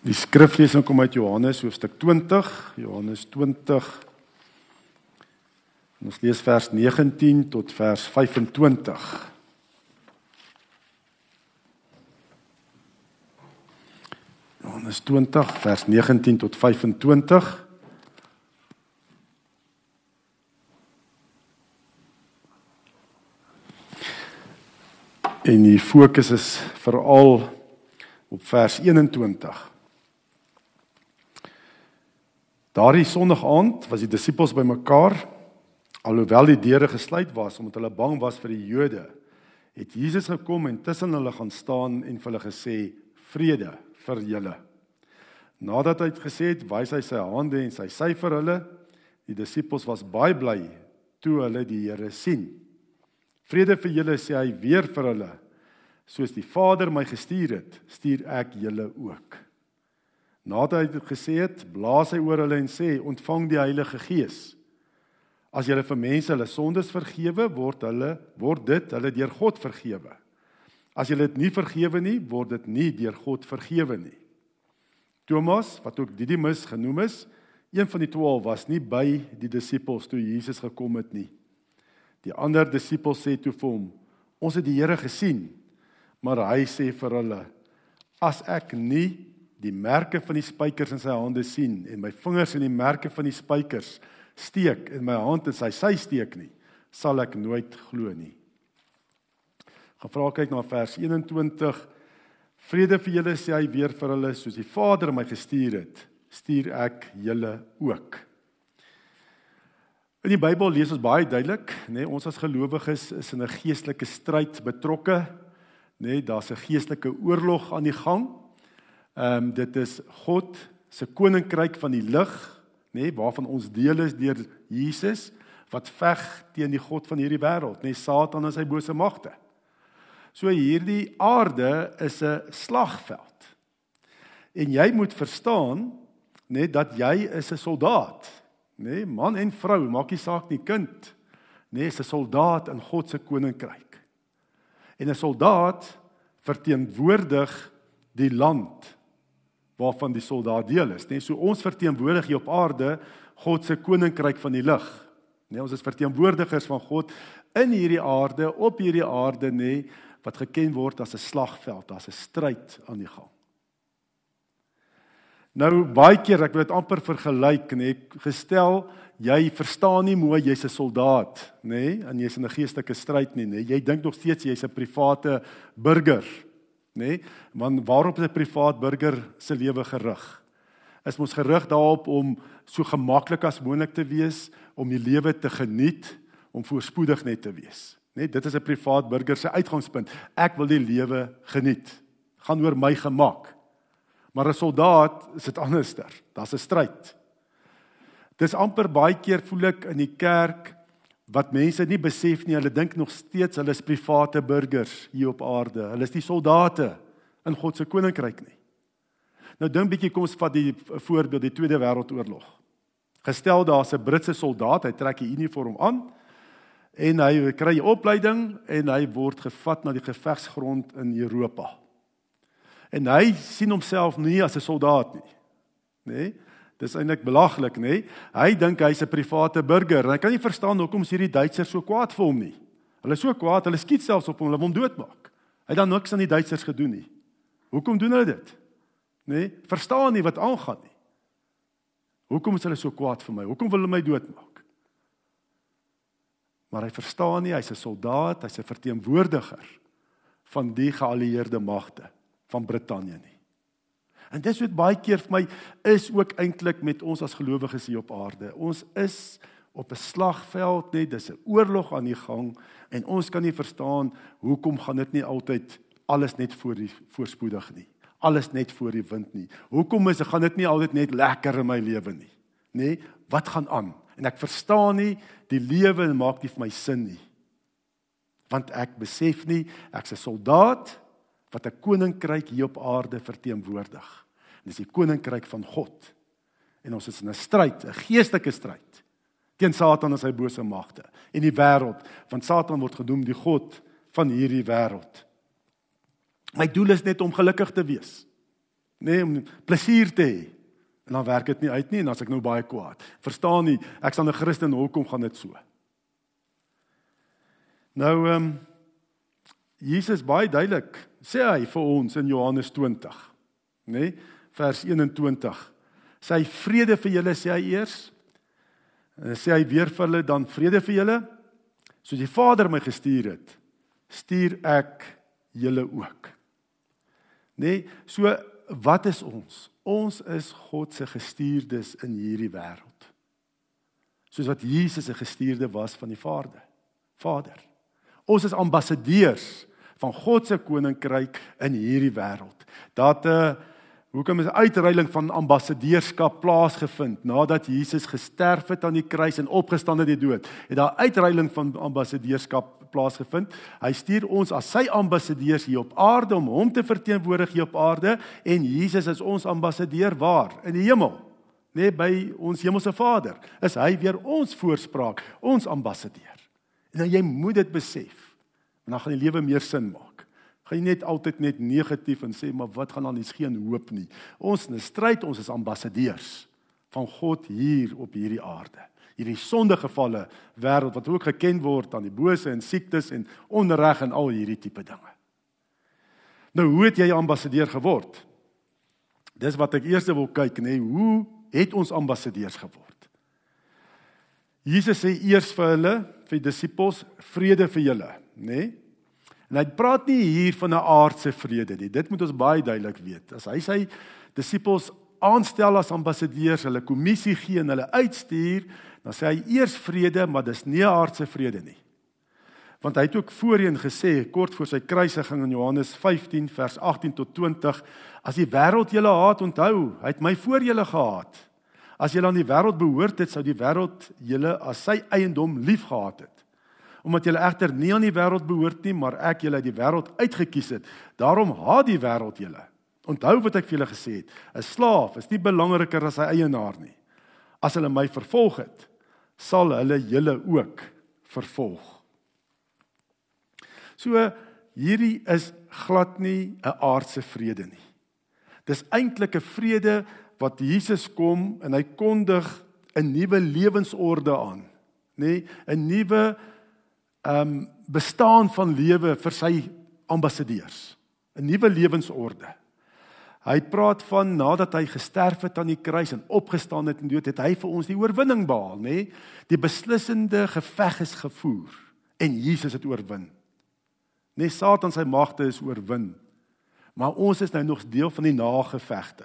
Die skriflesing kom uit Johannes hoofstuk 20, Johannes 20. En ons lees vers 19 tot vers 25. Johannes 20 vers 19 tot 25. En die fokus is veral op vers 21. Daardie Sondag aand was die disippels bymekaar alhoewel die deure gesluit was omdat hulle bang was vir die Jode. Het Jesus gekom en tussen hulle gaan staan en vir hulle gesê: "Vrede vir julle." Nadat hy dit gesê het, wys hy sy hande en sy sy vir hulle. Die disippels was baie bly toe hulle die Here sien. "Vrede vir julle," sê hy weer vir hulle. "Soos die Vader my gestuur het, stuur ek julle ook." Nadat hy dit gesê het, blaas hy oor hulle en sê: "Ontvang die Heilige Gees. As julle vir mense hulle sondes vergewe, word hulle word dit hulle deur God vergewe. As julle dit nie vergewe nie, word dit nie deur God vergewe nie." Thomas, wat ook Didimus genoem is, een van die 12 was nie by die disippels toe Jesus gekom het nie. Die ander disippels sê toe vir hom: "Ons het die Here gesien." Maar hy sê vir hulle: "As ek nie die merke van die spykers in sy hande sien en my vingers in die merke van die spykers steek en my hand in sy sy steek nie, sal ek nooit glo nie. Gevra kyk na vers 21. Vrede vir julle sê hy weer vir hulle soos die Vader my gestuur het, stuur ek julle ook. In die Bybel lees ons baie duidelik, nê, nee, ons as gelowiges is in 'n geestelike stryd betrokke, nê, nee, daar's 'n geestelike oorlog aan die gang. Ehm um, dit is God se koninkryk van die lig, nê, nee, waarvan ons deel is deur Jesus wat veg teen die god van hierdie wêreld, nê, nee, Satan en sy bose magte. So hierdie aarde is 'n slagveld. En jy moet verstaan nê nee, dat jy is 'n soldaat, nê, nee, man en vrou, maak nie saak nie, kind, nê, nee, is 'n soldaat in God se koninkryk. En 'n soldaat verteenwoordig die land waarvan die soldaat deel is, nê? So ons verteenwoordig hier op aarde God se koninkryk van die lig. Nee, ons is verteenwoordigers van God in hierdie aarde, op hierdie aarde nê, wat geken word as 'n slagveld, as 'n stryd aan die gang. Nou baie keer ek wil dit amper vergelyk, nê, gestel jy verstaan nie mooi jy's 'n soldaat, nê, en jy's in 'n geestelike stryd nie, nê. Jy dink nog steeds jy's 'n private burger, nê? Nee? Want waarop is 'n privaat burger se lewe gerig? Is mos gerig daarop om so gemaklik as moontlik te wees, om die lewe te geniet, om voorspoedig net te wees. Net nee, dit is 'n privaat burger se uitgangspunt. Ek wil die lewe geniet. Gaan oor my gemak. Maar 'n soldaat is dit anderster. Daar's 'n stryd. Dis amper baie keer voel ek in die kerk wat mense nie besef nie, hulle dink nog steeds hulle is private burgers hier op aarde. Hulle is nie soldate in God se koninkryk nie. Nou dink bietjie kom ons vat die voorbeeld die Tweede Wêreldoorlog. Gestel daar's 'n Britse soldaat, hy trek die uniform aan en hy kry 'n opleiding en hy word gevat na die gevegsgrond in Europa. En hy sien homself nie as 'n soldaat nie. Nê? Nee? Dis eintlik belaglik, nê? Nee? Hy dink hy's 'n private burger. Hy kan nie verstaan hoekom is hierdie Duitsers so kwaad vir hom nie. Hulle is so kwaad, hulle skiet selfs op hom, hulle wil hom doodmaak. Hy het dan niks aan die Duitsers gedoen nie. Hoekom doen hulle dit? Nê? Nee? Verstaan nie wat aangaan nie. Hoekom is hulle so kwaad vir my? Hoekom wil hulle my doodmaak? Maar hy verstaan nie, hy's 'n soldaat, hy's 'n verteenwoordiger van die geallieerde magte van Brittanje nie. En dis wat baie keer vir my is ook eintlik met ons as gelowiges hier op aarde. Ons is op 'n slagveld net, dis 'n oorlog aan die gang en ons kan nie verstaan hoekom gaan dit nie altyd alles net voor die voorspoedig nie. Alles net voor die wind nie. Hoekom is dit gaan dit nie altyd net lekker in my lewe nie? Nê? Nee, wat gaan aan? En ek verstaan nie die lewe maak nie vir my sin nie. Want ek besef nie ek's 'n soldaat wat 'n koninkryk hier op aarde verteenwoordig. Dis die koninkryk van God. En ons is in 'n stryd, 'n geestelike stryd teen Satan en sy bose magte en die wêreld, want Satan word genoem die god van hierdie wêreld. My doel is net om gelukkig te wees. Nee, om plesier te hê. En dan werk dit nie uit nie en as ek nou baie kwaad. Verstaan nie, ek sal 'n Christen hoekom gaan dit so? Nou ehm um, Jesus baie duidelik sê hy vir ons in Johannes 20, nê? Nee, vers 21. Sy vrede vir julle sê hy eers. En sê hy weer vir hulle dan vrede vir julle. Soos die Vader my gestuur het, stuur ek julle ook. Nê? Nee, so wat is ons? Ons is God se gestuurdes in hierdie wêreld. Soos wat Jesus 'n gestuurde was van die Vader. Vader. Ons is ambassadeurs van God se koninkryk in hierdie wêreld. Dat 'n uh, hoekom is 'n uitreiling van ambassadeurskap plaasgevind nadat Jesus gesterf het aan die kruis en opgestaan uit die dood. Het daar uitreiling van ambassadeurskap plaasgevind. Hy stuur ons as sy ambassadeurs hier op aarde om hom te verteenwoordig hier op aarde en Jesus is ons ambassadeur waar in die hemel. Nee, by ons hemelse Vader is hy weer ons voorspraak, ons ambassadeur. En dan jy moet dit besef. En dan gaan die lewe meer sin maak. Gaan jy net altyd net negatief en sê maar wat gaan dan is geen hoop nie. Ons in 'n stryd, ons is ambassadeurs van God hier op hierdie aarde hierdie sondegevalle wêreld wat ook geken word aan die bose en siektes en onreg en al hierdie tipe dinge. Nou hoe het jy ambassadeur geword? Dis wat ek eers wil kyk, nê, nee, hoe het ons ambassadeurs geword? Jesus sê eers vir hulle, vir die disippels, vrede vir julle, nê? Nee? En hy praat nie hier van 'n aardse vrede nie. Dit moet ons baie duidelik weet. As hy sy disippels aanstel as ambassadeurs, hulle kommissie gee en hulle uitstuur, Dan sê hy eers vrede, maar dis nie aardse vrede nie. Want hy het ook voorheen gesê kort voor sy kruisiging in Johannes 15 vers 18 tot 20, as die wêreld julle haat, onthou, hy het my voor julle gehaat. As julle aan die wêreld behoort het, sou die wêreld julle as sy eiendom liefgehad het. Omdat julle egter nie aan die wêreld behoort nie, maar ek julle uit die wêreld uitgekies het, daarom haat die wêreld julle. Onthou wat ek vir julle gesê het, 'n slaaf is nie belangriker as sy eienaar nie. As hulle my vervolg het, sal hulle julle ook vervolg. So hierdie is glad nie 'n aardse vrede nie. Dis eintlik 'n vrede wat Jesus kom en hy kondig 'n nuwe lewensorde aan, nê, 'n nuwe um, bestaan van lewe vir sy ambassadeurs, 'n nuwe lewensorde. Hy praat van nadat hy gesterf het aan die kruis en opgestaan het in dood, het hy vir ons die oorwinning behaal, nê? Die beslissende geveg is gevoer en Jesus het oorwin. Nê Satan sy magte is oorwin. Maar ons is nou nog deel van die nagevegte.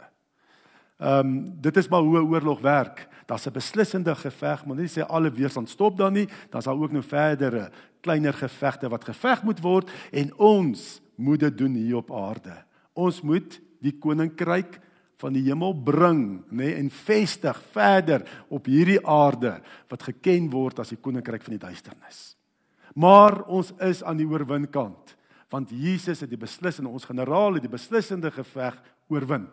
Ehm um, dit is maar hoe 'n oorlog werk. Daar's 'n beslissende geveg, maar nie sê alle weerstand stop dan nie, dan sal ook nou verdere kleiner gevegte wat geveg moet word en ons moet dit doen hier op aarde. Ons moet die koninkryk van die hemel bring, nê, nee, en vestig verder op hierdie aarde wat geken word as die koninkryk van die duisternis. Maar ons is aan die oorwinkant, want Jesus het die beslissende ons generaal het die beslissende geveg oorwin.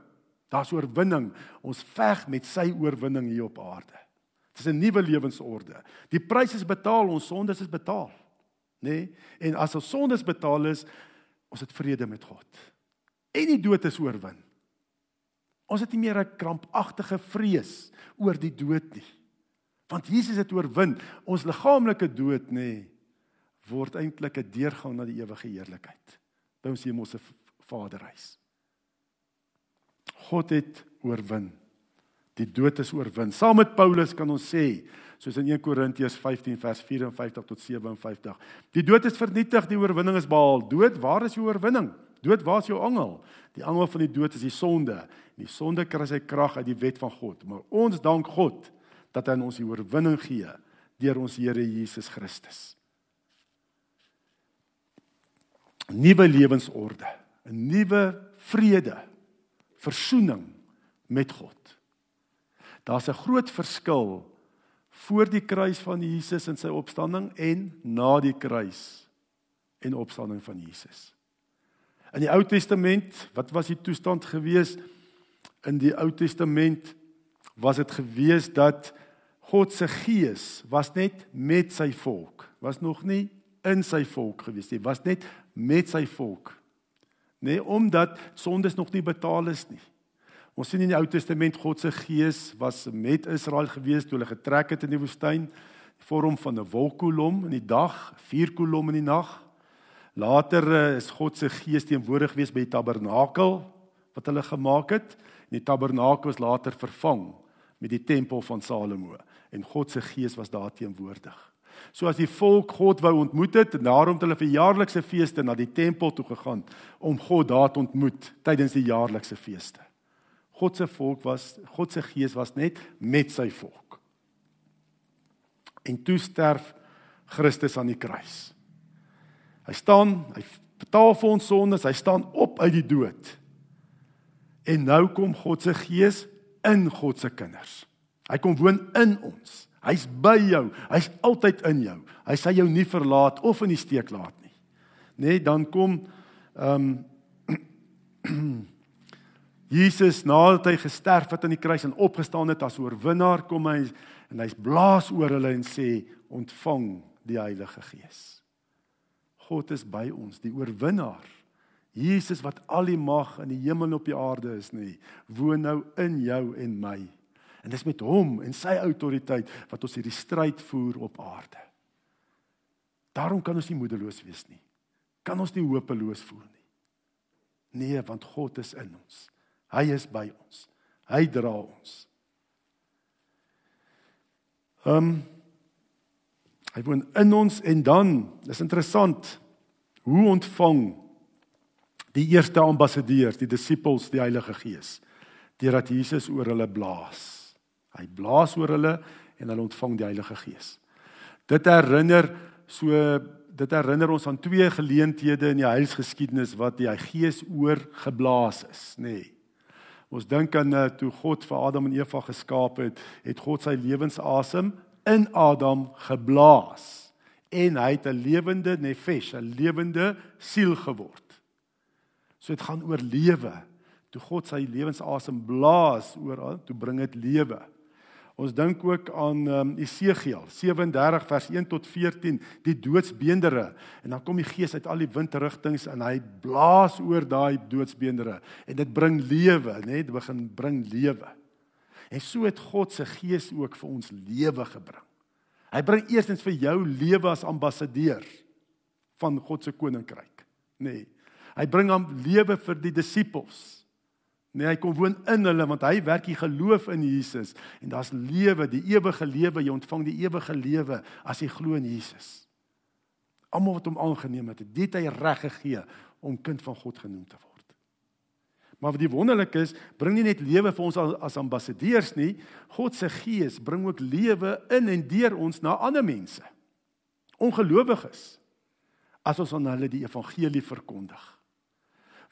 Daar's oorwinning. Ons veg met sy oorwinning hier op aarde. Dit is 'n nuwe lewensorde. Die prys is betaal, ons sondes is betaal. Nê? Nee? En as ons sondes betaal is, ons het vrede met God en die dood is oorwin. Ons het nie meer 'n krampagtige vrees oor die dood nie. Want Jesus het oorwin. Ons liggaamlike dood nê word eintlik 'n deurgang na die ewige heerlikheid by ons hemelse Vaderhuis. God het oorwin. Die dood is oorwin. Saam met Paulus kan ons sê, soos in 1 Korintiërs 15 vers 54 tot 57, die dood is vernietig, die oorwinning is behaal. Dood, waar is jou oorwinning? Dood, waar is jou angel? Die angel van die dood is die sonde. En die sonde kry sy krag uit die wet van God. Maar ons dank God dat hy ons die oorwinning gee deur ons Here Jesus Christus. Nuwe lewensorde, 'n nuwe vrede, versoening met God. Daar's 'n groot verskil voor die kruis van Jesus en sy opstanding en na die kruis en opstanding van Jesus. In die Ou Testament, wat was die toestand gewees? In die Ou Testament was dit gewees dat God se gees was net met sy volk. Was nog nie in sy volk gewees nie, was net met sy volk. Nee, omdat sondes nog nie betaal is nie. Ons sien in die Ou Testament God se gees was met Israel gewees toe hulle getrek het in die woestyn, die vorm van 'n wolkkolom in die dag, vuurkolom in die nag. Later eh, is God se gees teenwoordig gewees by die tabernakel wat hulle gemaak het. En die tabernakel is later vervang met die tempel van Salomo en God se gees was daar teenwoordig. So as die volk God wou ontmoet het, en daarom het hulle vir jaarlikse feeste na die tempel toe gegaan om God daar te ontmoet tydens die jaarlikse feeste. God se volk was God se gees was net met sy volk. En toe sterf Christus aan die kruis. Hy staan, hy betaal vir ons sondes, hy staan op uit die dood. En nou kom God se gees in God se kinders. Hy kom woon in ons. Hy's by jou. Hy's altyd in jou. Hy sal jou nie verlaat of in die steek laat nie. Nê, nee, dan kom ehm um, Jesus nadat hy gesterf het aan die kruis en opgestaan het as oorwinnaar kom hy en hy's blaas oor hulle en sê ontvang die Heilige Gees. God is by ons, die oorwinnaar. Jesus wat al die mag in die hemel en op die aarde is, nê, woon nou in jou en my. En dis met hom en sy autoriteit wat ons hierdie stryd voer op aarde. Daarom kan ons nie moedeloos wees nie. Kan ons nie hopeloos voel nie. Nee, want God is in ons. Hy is by ons. Hy dra ons. Ehm um, hy woon in ons en dan is interessant hoe ontvang die eerste ambassadeurs, die disippels die Heilige Gees deurdat Jesus oor hulle blaas. Hy blaas oor hulle en hulle ontvang die Heilige Gees. Dit herinner so dit herinner ons aan twee geleenthede in die heilsgeskiedenis wat die Gees oor geblaas is, nê. Nee. Ons dink aan uh, toe God vir Adam en Eva geskaap het, het God sy lewensasem in Adam geblaas en hy het 'n lewende nefesh, 'n lewende siel geword. So dit gaan oor lewe. Toe God sy lewensasem blaas oor, toe bring dit lewe. Ons dink ook aan um, Esegiel 37 vers 1 tot 14, die doodsbeendere. En dan kom die gees uit al die windrigtings en hy blaas oor daai doodsbeendere en dit bring lewe, né? Dit begin bring lewe. En so het God se gees ook vir ons lewe gebring. Hy bring eerstens vir jou lewe as ambassadeur van God se koninkryk, nê? Nee. Hy bring hom lewe vir die disippels. Nee, hy kom woon in hulle want hy werk die geloof in Jesus en daar's lewe, die ewige lewe, jy ontvang die ewige lewe as jy glo in Jesus. Almal wat hom aangeneem het, dit hy reg gegee om kind van God genoem te word. Maar wat die wonderlik is, bring nie net lewe vir ons as, as ambassadeurs nie, God se gees bring ook lewe in en deur ons na ander mense. Ongelowiges as ons aan hulle die evangelie verkondig.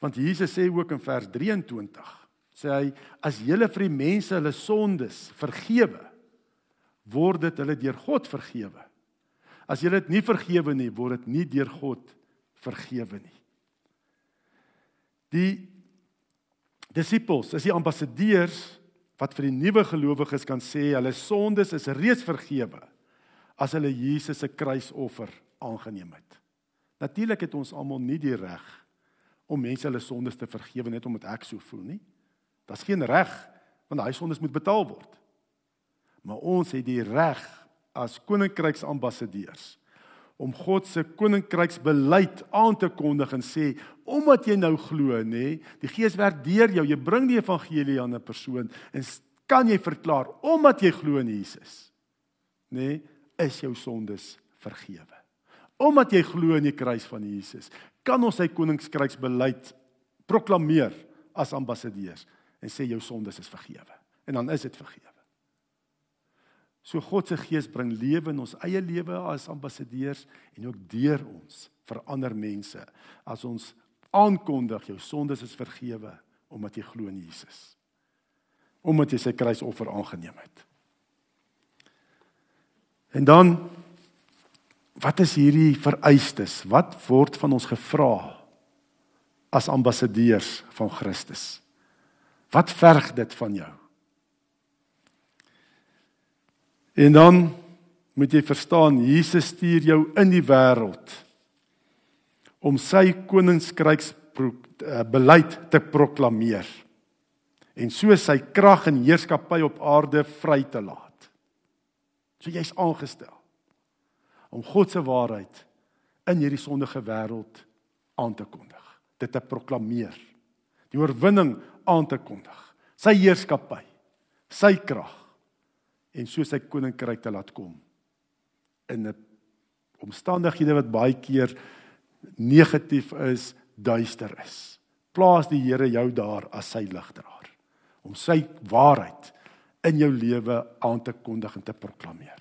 Want Jesus sê ook in vers 23, sê hy as julle vir die mense hulle sondes vergewe, word dit hulle deur God vergewe. As julle dit nie vergewe nie, word dit nie deur God vergewe nie. Die disippels, is die ambassadeurs wat vir die nuwe gelowiges kan sê hulle sondes is reeds vergewe as hulle Jesus se kruisoffer aangeneem het. Natuurlik het ons almal nie die reg om mense hulle sondes te vergewe net omdat ek so voel nie. Daar's geen reg want daai sondes moet betaal word. Maar ons het die reg as koninkryksambassadeurs om God se koninkryksbeleid aan te kondig en sê omdat jy nou glo nê, die Gees werk deur jou, jy bring die evangelie aan 'n persoon en kan jy verklaar omdat jy glo in Jesus nê, is jou sondes vergewe. Omdat jy glo in die kruis van Jesus, kan ons sy koninkryksbeleid proklameer as ambassadeurs en sê jou sondes is vergewe. En dan is dit vergewe. So God se gees bring lewe in ons eie lewe as ambassadeurs en ook deur ons vir ander mense as ons aankondig jou sondes is vergewe omdat jy glo in Jesus. Omdat jy sy kruisoffer aangeneem het. En dan Wat is hierdie vereistes? Wat word van ons gevra as ambassadeurs van Christus? Wat verg dit van jou? En dan moet jy verstaan, Jesus stuur jou in die wêreld om sy koninkryks eh, beleid te proklameer. en so sy krag en heerskappy op aarde vry te laat. So jy's aangestel om God se waarheid in hierdie sondige wêreld aan te kondig, dit te proklameer, die oorwinning aan te kondig, sy heerskappy, sy krag en so sy koninkryk te laat kom in 'n omstandighede wat baie keer negatief is, duister is. Plaas die Here jou daar as sy ligdraer om sy waarheid in jou lewe aan te kondig en te proklameer.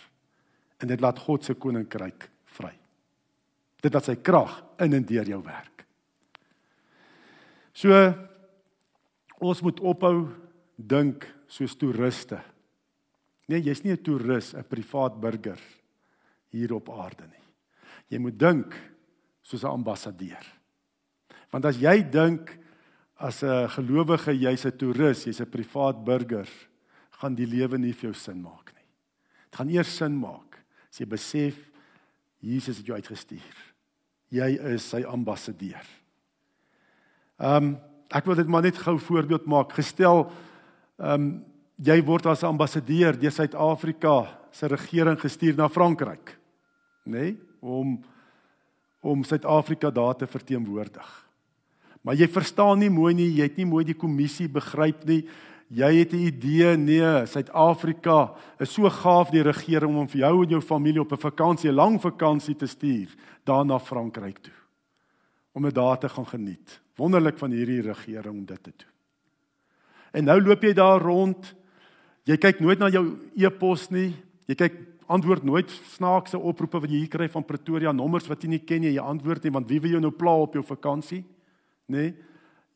En dit laat God se koninkryk vry. Dit laat sy krag in en deur jou werk. So ons moet ophou dink soos toeriste. Nee, jy's nie 'n toerist, 'n privaat burger hier op aarde nie. Jy moet dink soos 'n ambassadeur. Want as jy dink as 'n gelowige jy's 'n toerist, jy's 'n privaat burger, gaan die lewe nie vir jou sin maak nie. Dit gaan eers sin maak as jy besef Jesus het jou uitgestuur. Jy is sy ambassadeur. Ehm um, ek wil dit maar net gou voorbeeld maak. Gestel ehm um, jy word as ambassadeur deur Suid-Afrika se regering gestuur na Frankryk. Nê? Nee? Om om Suid-Afrika daar te verteenwoordig. Maar jy verstaan nie mooi nie, jy het nie mooi die kommissie begryp nie. Jy het 'n idee, nee, Suid-Afrika is so gaaf die regering om vir jou en jou familie op 'n vakansie, 'n lang vakansie te stuur daar na Frankryk toe. Om dit daar te gaan geniet. Wonderlik van hierdie regering om dit te doen. En nou loop jy daar rond. Jy kyk nooit na jou e-pos nie. Jy kyk antwoord nooit snaakse oproepe wat jy hier kry van Pretoria nommers wat jy nie ken nie, jy antwoord nie want wie wil jou nou pla op jou vakansie? Nê? Nee?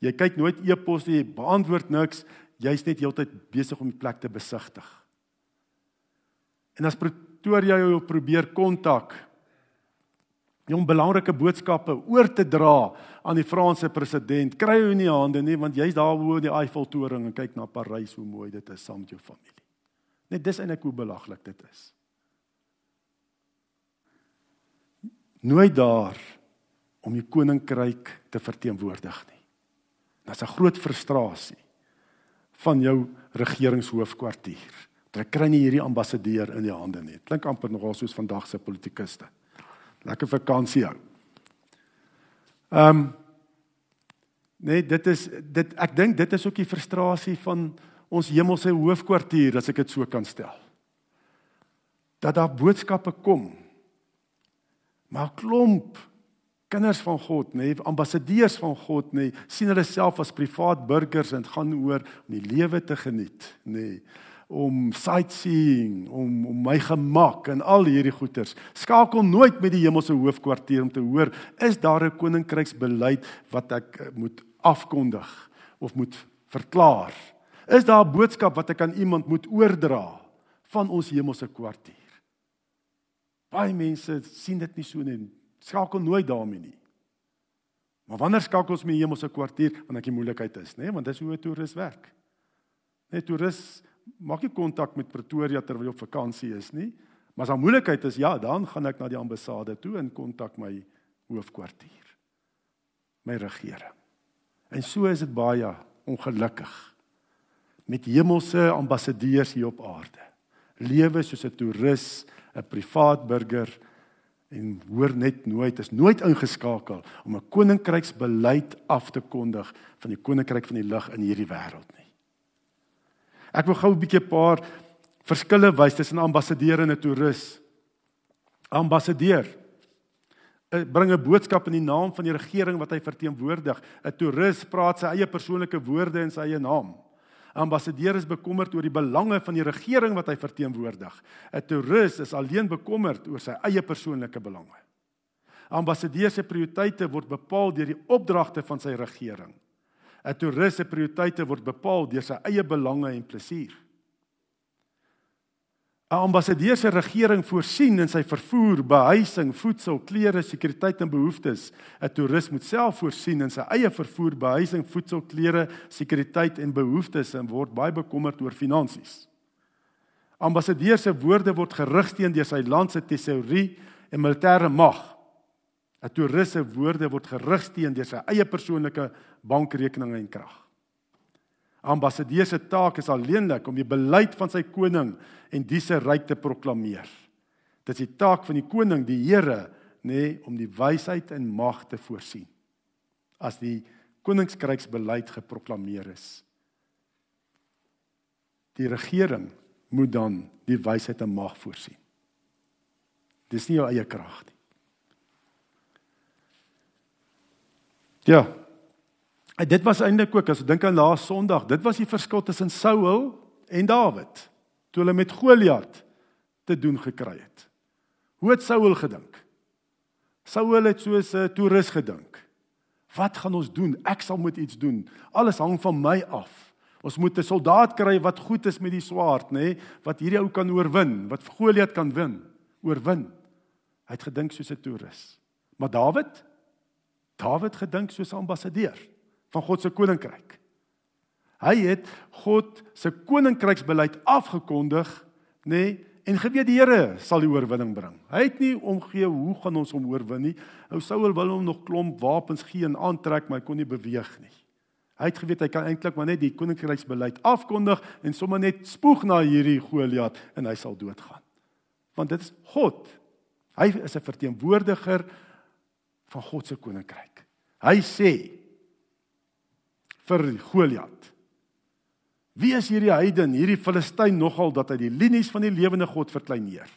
Jy kyk nooit e-pos nie, beantwoord niks, jy's net heeltyd besig om die plek te besigtig. En as Pretoria jou probeer kontak om belangrike boodskappe oor te dra aan die Franse president, kry jy nie hande nie want jy's daar bo die Eiffeltoring en kyk na Parys hoe mooi dit is saam met jou familie. Net dis eintlik hoe belaglik dit is. nooit daar om die koninkryk te verteenwoordig nie. Dit's 'n groot frustrasie van jou regeringshoofkwartier. Hulle kry nie hierdie ambassadeur in die hande nie. Klink amper nogal soos vandag se politikuste. Lekker vakansie hou. Ehm um, Nee, dit is dit ek dink dit is ook die frustrasie van ons hemelse hoofkwartier as ek dit so kan stel. Dat daar boodskappe kom Maar klomp kinders van God, nê, nee, ambassadeurs van God, nê, nee, sien hulle self as privaat burgers en gaan oor om die lewe te geniet, nê, nee, om sightseeing, om om my gemak en al hierdie goeters. Skakel nooit met die hemelse hoofkwartier om te hoor is daar 'n koninkryksbeleid wat ek eh, moet afkondig of moet verklaar. Is daar 'n boodskap wat ek aan iemand moet oordra van ons hemelse kwartier? Baie mense sien dit nie so nie. Skakel nooit daarmee nie. Maar wanneer skakel ons met die hemelse kwartier wanneer ek die moeilikheid is, nê? Want dis hoe 'n toerist werk. Net toerist maak nie kontak met Pretoria terwyl hy op vakansie is nie. Maar as daar moeilikheid is, ja, dan gaan ek na die ambassade toe en kontak my hoofkwartier. My regering. En so is dit baie ongelukkig met hemelse ambassadeurs hier op aarde. Lewe soos 'n toerist 'n privaat burger en hoor net nooit is nooit ingeskakel om 'n koninkryksbeleid af te kondig van die koninkryk van die lig in hierdie wêreld nie. Ek wil gou 'n bietjie 'n paar verskille wys tussen 'n ambassadeur en 'n toerist. Ambassadeur eh, bring 'n boodskap in die naam van die regering wat hy verteenwoordig. 'n Toerist praat sy eie persoonlike woorde in sy eie naam ambassadeur is bekommerd oor die belange van die regering wat hy verteenwoordig. 'n Toerist is alleen bekommerd oor sy eie persoonlike belange. Ambassadeur se prioriteite word bepaal deur die opdragte van sy regering. 'n Toerist se prioriteite word bepaal deur sy eie belange en plesier. 'n Ambassadeur se regering voorsien in sy vervoer, behuising, voedsel, klere, sekuriteit en behoeftes. 'n Toerist moet self voorsien in sy eie vervoer, behuising, voedsel, klere, sekuriteit en behoeftes en word baie bekommerd oor finansies. Ambassadeur se woorde word gerig teen deur sy land se tesourie en militêre mag. 'n Toerist se woorde word gerig teen deur sy eie persoonlike bankrekeninge en krag. Ambassadeur se taak is alleenlik om die beleid van sy koning en die se ryk te proklameer. Dit is die taak van die koning, die Here, nê, nee, om die wysheid en mag te voorsien. As die koninkryksbeleid geproklameer is. Die regering moet dan die wysheid en mag voorsien. Dis nie jou eie krag nie. Ja. En dit was eintlik ook as ek dink aan laas Sondag, dit was die verskil tussen Saul en Dawid toe hulle met Goliat te doen gekry het. Hoe het Saul gedink? Saul het soos 'n toerist gedink. Wat gaan ons doen? Ek sal moet iets doen. Alles hang van my af. Ons moet 'n soldaat kry wat goed is met die swaard, nê, nee, wat hierdie ou kan oorwin, wat Goliat kan wen, oorwin. Hy het gedink soos 'n toerist. Maar Dawid Dawid gedink soos 'n ambassadeur van God se koninkryk. Hy het God se koninkryksbeleid afgekondig, nê, nee, en geweet die Here sal die oorwinning bring. Hy het nie omgee hoe gaan ons hom oorwin nie. Ou Saul wil hom nog klomp wapens gee en aantrek, maar hy kon nie beweeg nie. Hy het geweet hy kan eintlik maar net die koninkryksbeleid afkondig en sommer net spoeg na hierdie Goliat en hy sal doodgaan. Want dit is God. Hy is 'n verteenwoordiger van God se koninkryk. Hy sê vir Goliat: Wie is hierdie heiden, hierdie Filistyn nogal dat hy die linies van die lewende God verkleineer?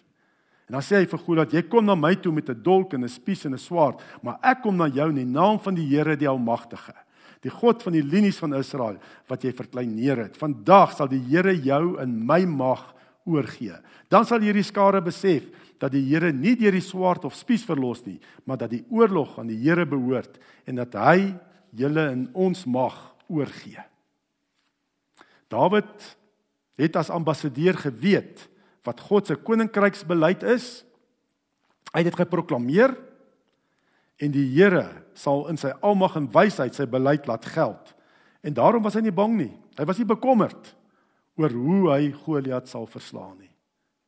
En dan sê hy vir Goliat: Jy kom na my toe met 'n dolk en 'n spies en 'n swaard, maar ek kom na jou in die naam van die Here die Almagtige, die God van die linies van Israel wat jy verkleineer het. Vandag sal die Here jou in my mag oorgee. Dan sal hierdie skare besef dat die Here nie deur die swaard of spies verlos nie, maar dat die oorlog aan die Here behoort en dat hy julle in ons mag oorgee. Dawid het as ambassadeur geweet wat God se koninkryksbeleid is. Hy het dit geproklaameer en die Here sal in sy almag en wysheid sy beleid laat geld. En daarom was hy nie bang nie. Hy was nie bekommerd oor hoe hy Goliat sal verslaan nie.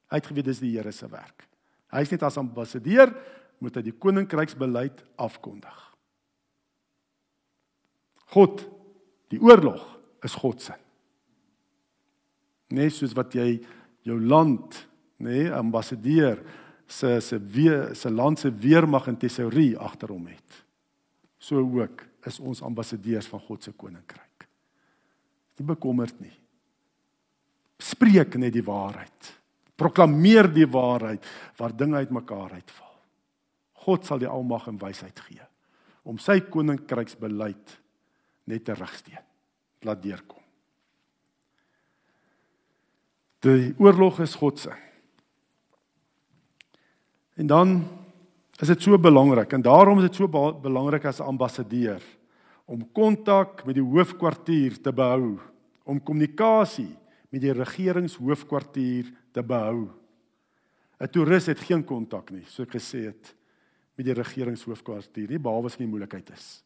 Hy het geweet dis die Here se werk. Hy is net as ambassadeur moet hy die koninkryksbeleid afkondig. God, die oorlog is God se. Nee, soos wat jy jou land, nê, nee, ambassadeur se se weer se land se weermag en tesourie agter hom het. So ook is ons ambassadeurs van God se koninkryk. Nie bekommerd nie. Spreek net die waarheid. Proklameer die waarheid waar dinge uitmekaar uitval. God sal die almag en wysheid gee om sy koninkryksbeleid net te regsteen. Laat deurkom. Die oorlog is God se. En dan is dit so belangrik en daarom is dit so belangrik as 'n ambassadeur om kontak met die hoofkwartier te behou, om kommunikasie met die regeringshoofkwartier te behou. 'n Toerist het geen kontak nie, so ek gesê het met die regeringshoofkwartier nie behalwe as dit 'n moeilikheid is.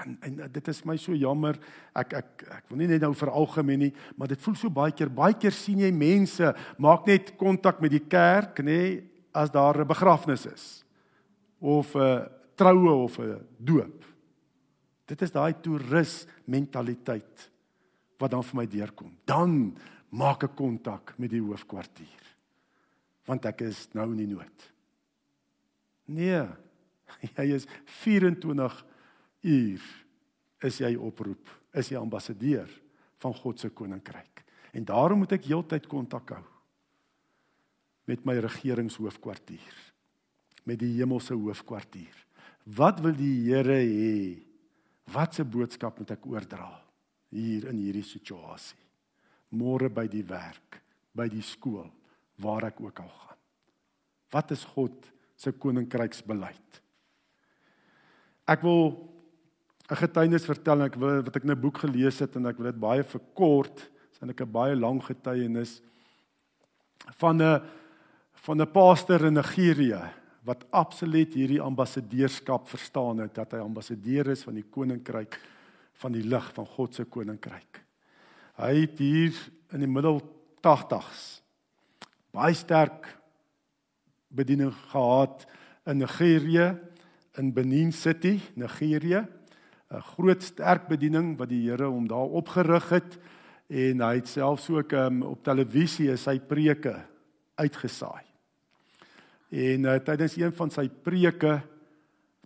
En en dit is my so jammer. Ek ek ek wil nie net nou veralgemeen nie, maar dit voel so baie keer, baie keer sien jy mense maak net kontak met die kerk, nê, as daar 'n begrafnis is of 'n troue of 'n doop. Dit is daai toerist mentaliteit wat dan vir my deurkom. Dan maak ek kontak met die hoofkwartier. Want ek is nou in die nood. Nee. Jy is 24 uur is jy oproep, is jy ambassadeur van God se koninkryk. En daarom moet ek heeltyd kontak hou met my regeringshoofkwartier, met die hemelse hoofkwartier. Wat wil die Here hê? Wat se boodskap moet ek oordra? hier in hierdie situasie. Môre by die werk, by die skool, waar ek ook al gaan. Wat is God se koninkryksbeleid? Ek wil 'n getuienis vertel ek wil wat ek in 'n boek gelees het en ek wil dit baie verkort, sien ek 'n baie lang getuienis van 'n van 'n pastor in Nigerië wat absoluut hierdie ambassadeurskap verstaan het dat hy ambassadeur is van die koninkryk van die lig van God se koninkryk. Hy het hier in die middel 80s baie sterk bediening gehad in Nigerië in Benin City, Nigerië. 'n groot sterk bediening wat die Here hom daar opgerig het en hy het selfs ook um, op televisie sy preke uitgesaai. En uh, tydens een van sy preke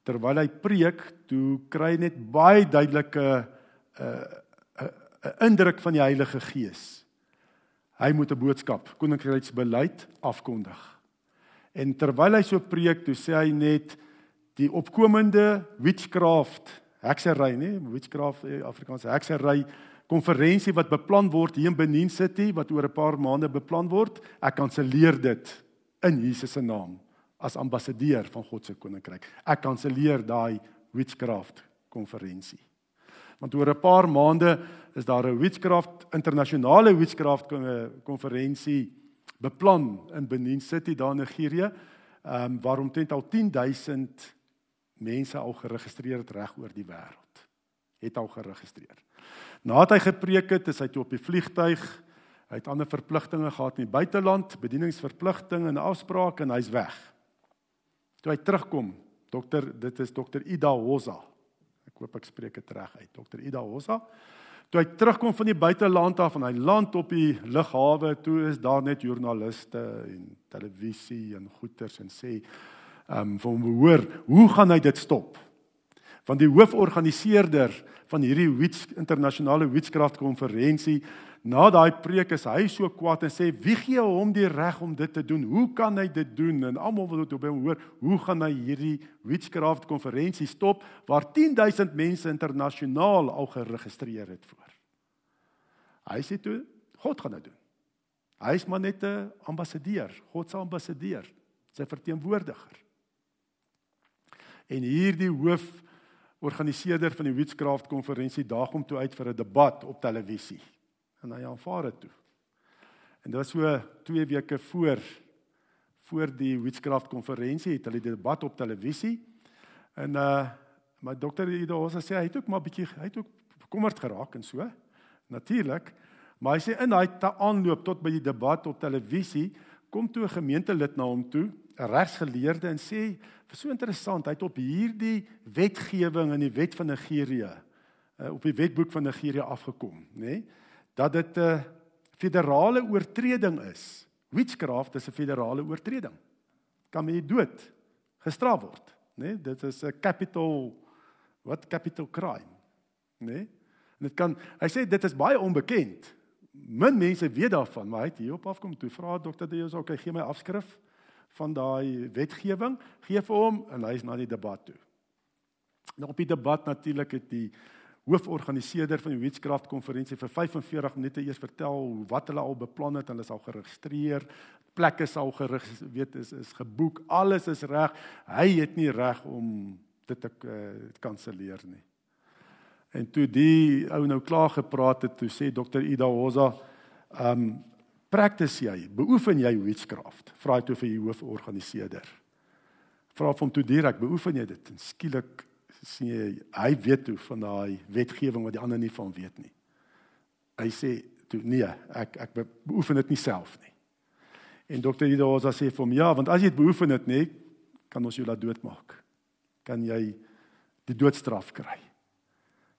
terwyl hy preek, toe kry hy net baie duidelike 'n uh, 'n uh, indruk van die Heilige Gees. Hy moet 'n boodskap, koninkryksbeleid afkondig. En terwyl hy so preek, toe sê hy net die opkomende witchcraft, heksery, nê, witchcraft eh, Afrikaanse heksery konferensie wat beplan word hier in Benin City wat oor 'n paar maande beplan word, ek kanselleer dit in Jesus se naam as ambassadeur van God se koninkryk. Ek kanselleer daai witchcraft konferensie. Want oor 'n paar maande is daar 'n witchcraft internasionale witchcraft konferensie beplan in Benin City daar in Nigerië, ehm um, waar omtrent al 10000 mense al geregistreer het reg oor die wêreld. Het al geregistreer. Nadat hy gepreek het, is hy toe op die vliegtyg. Hy het ander verpligtinge gehad in die buiteland, bedieningsverpligtinge en afsprake en hy's weg. Toe hy terugkom, dokter, dit is dokter Ida Hosa. Ek hoop ek spreek dit reg uit. Dokter Ida Hosa. Toe hy terugkom van die buiteland af en hy land op die lughawe, toe is daar net joernaliste en televisie en goeters en sê, um, van hoor, hoe gaan hy dit stop? Want die hooforganiseerder van hierdie Wits internasionale Witskraft konferensie Na daai preek is hy so kwaad en sê wie gee hom die reg om dit te doen? Hoe kan hy dit doen? En almal wil dit op hom hoor. Hoe gaan hy hierdie witchcraft konferensie stop waar 10000 mense internasionaal al geregistreer het voor? Hy sê toe God gaan dit doen. Hy is maar net 'n ambassadeur, God se ambassadeur, sy verteenwoordiger. En hierdie hoof organiseerder van die witchcraft konferensie daag hom toe uit vir 'n debat op televisie en hy aanvaar dit toe. En dit was so 2 weke voor voor die Witchcraft konferensie het hulle die debat op televisie. En uh my dokter Ido Hosa sê hy het ook maar bietjie hy het ook bekommerd geraak en so. Natuurlik. Maar hy sê in daai aanloop tot by die debat op televisie kom toe 'n gemeentelid na hom toe, regsgeleerde en sê, "Vir so interessant, hy het op hierdie wetgewing in die wet van Nigerië, uh, op die wetboek van Nigerië afgekom, nê?" Nee? dat dit 'n federale oortreding is. Witchcraft is 'n federale oortreding. Kan jy dood gestraf word, né? Nee, dit is 'n capital wat capital crime, né? Nee? En dit kan hy sê dit is baie onbekend. Min mense weet daarvan, maar hy het hierop afkom toe vra dokter Deus ook, hy gee my afskrif van daai wetgewing, gee vir hom en hy is na die debat toe. Nou op die debat natuurlik het die hooforganiseerder van die Witchcraft konferensie vir 45 minute eers vertel wat hulle al beplan het, hulle is al geregistreer, plekke is al geregistreer, weet is is geboek, alles is reg. Hy het nie reg om dit te uh, kanselleer nie. En toe die ou nou klaar gepraat het, toe sê dokter Ida Hosa, ehm um, practice jy, beoefen jy witchcraft? Vra hy toe vir die hooforganiseerder. Vra hom toe direk, beoefen jy dit? En skielik sien jy hy weet toe van daai wetgewing wat die ander nie van weet nie. Hy sê toe nee, ek ek beoefen dit nie self nie. En dokter Idosa sê vir hom ja, want as jy dit beoefen het nê, kan ons jou laat doodmaak. Kan jy die doodstraf kry.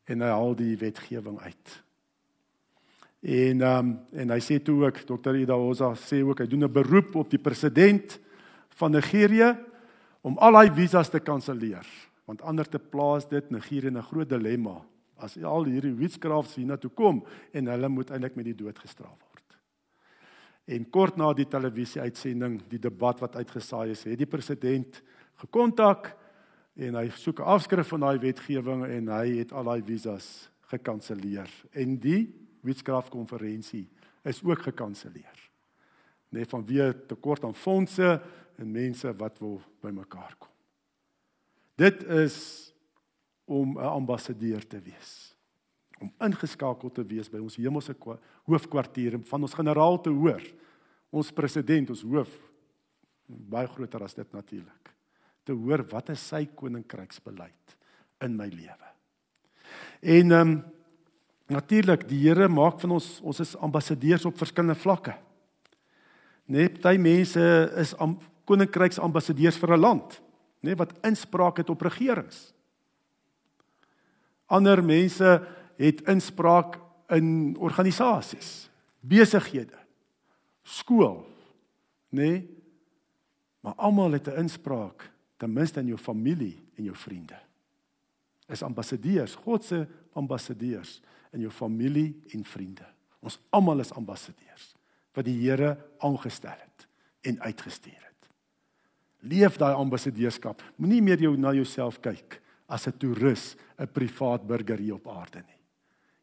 En hy haal die wetgewing uit. En ehm um, en hy sê toe ook dokter Idosa sê ook hy doen 'n beroep op die president van Nigerië om al daai visas te kanselleer want anders te plaas dit Nigerië in 'n groot dilemma as al hierdie witchcrafts hier na toe kom en hulle moet eintlik met die dood gestraf word. En kort na die televisie uitsending, die debat wat uitgesaai is, het die president gekontak en hy soek 'n afskrif van daai wetgewing en hy het al daai visas gekanselleer en die witchcraft konferensie is ook gekanselleer. Net vanweë tekort aan fondse en mense wat wil bymekaar kom. Dit is om 'n ambassadeur te wees. Om ingeskakel te wees by ons hemelse hoofkwartier van ons generaal te hoor. Ons president, ons hoof baie groter as dit natuurlik. Te hoor wat is sy koninkryksbeleid in my lewe. En ehm um, natuurlik die Here maak van ons ons is ambassadeurs op verskillende vlakke. Net baie mense is koninkryksambassadeurs vir 'n land nê wat inspraak het op regerings. Ander mense het inspraak in organisasies, besighede, skool, nê? Maar almal het 'n inspraak ten minste in jou familie en jou vriende. Is ambassadeurs, God se ambassadeurs in jou familie en vriende. Ons almal is ambassadeurs wat die Here aangestel het en uitgestuur het. Leef daai ambassadeurskap. Moenie meer jou na jouself kyk as 'n toerus, 'n privaat burger hier op aarde nie.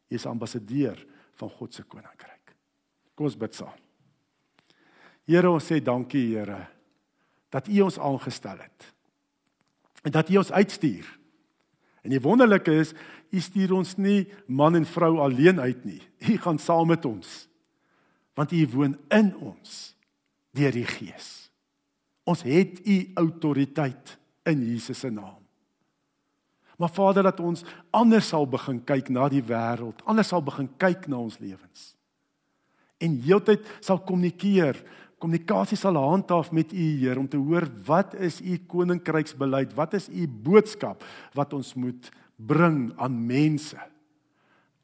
Jy is ambassadeur van God se koninkryk. Kom ons bid saam. Here, ons sê dankie, Here, dat U ons aangestel het. En dat U ons uitstuur. En die wonderlike is, U stuur ons nie man en vrou alleen uit nie. U gaan saam met ons. Want U woon in ons deur die Gees. Ons het U autoriteit in Jesus se naam. Maar Vader, dat ons anders sal begin kyk na die wêreld, anders sal begin kyk na ons lewens. En heeltyd sal kommunikeer, kommunikasie sal handhaaf met U Heer om te hoor wat is U koninkryksbeleid, wat is U boodskap wat ons moet bring aan mense,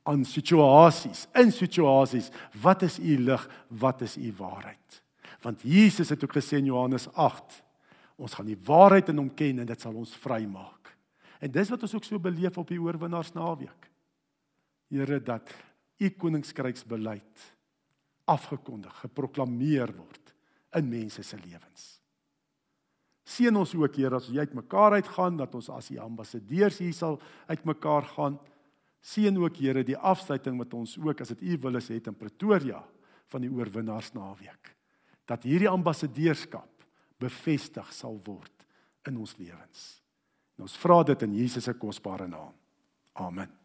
aan situasies, in situasies, wat is U lig, wat is U waarheid? Want Jesus het ook gesê in Johannes 8, ons gaan die waarheid in hom ken en dit sal ons vrymaak. En dis wat ons ook so beleef op die oorwinnaars naweek. Here dat u koninkryksbeleid afgekondig, geproklaameer word in mense se lewens. Seën ons ook Here as ons uitmekaar uitgaan dat ons as die ambassadeurs hier sal uitmekaar gaan. Seën ook Here die afsluiting wat ons ook as dit u wil is het in Pretoria van die oorwinnaars naweek. Dat hierdie ambassadeurskap bevestig sal word in ons lewens. En ons vra dit in Jesus se kosbare naam. Amen.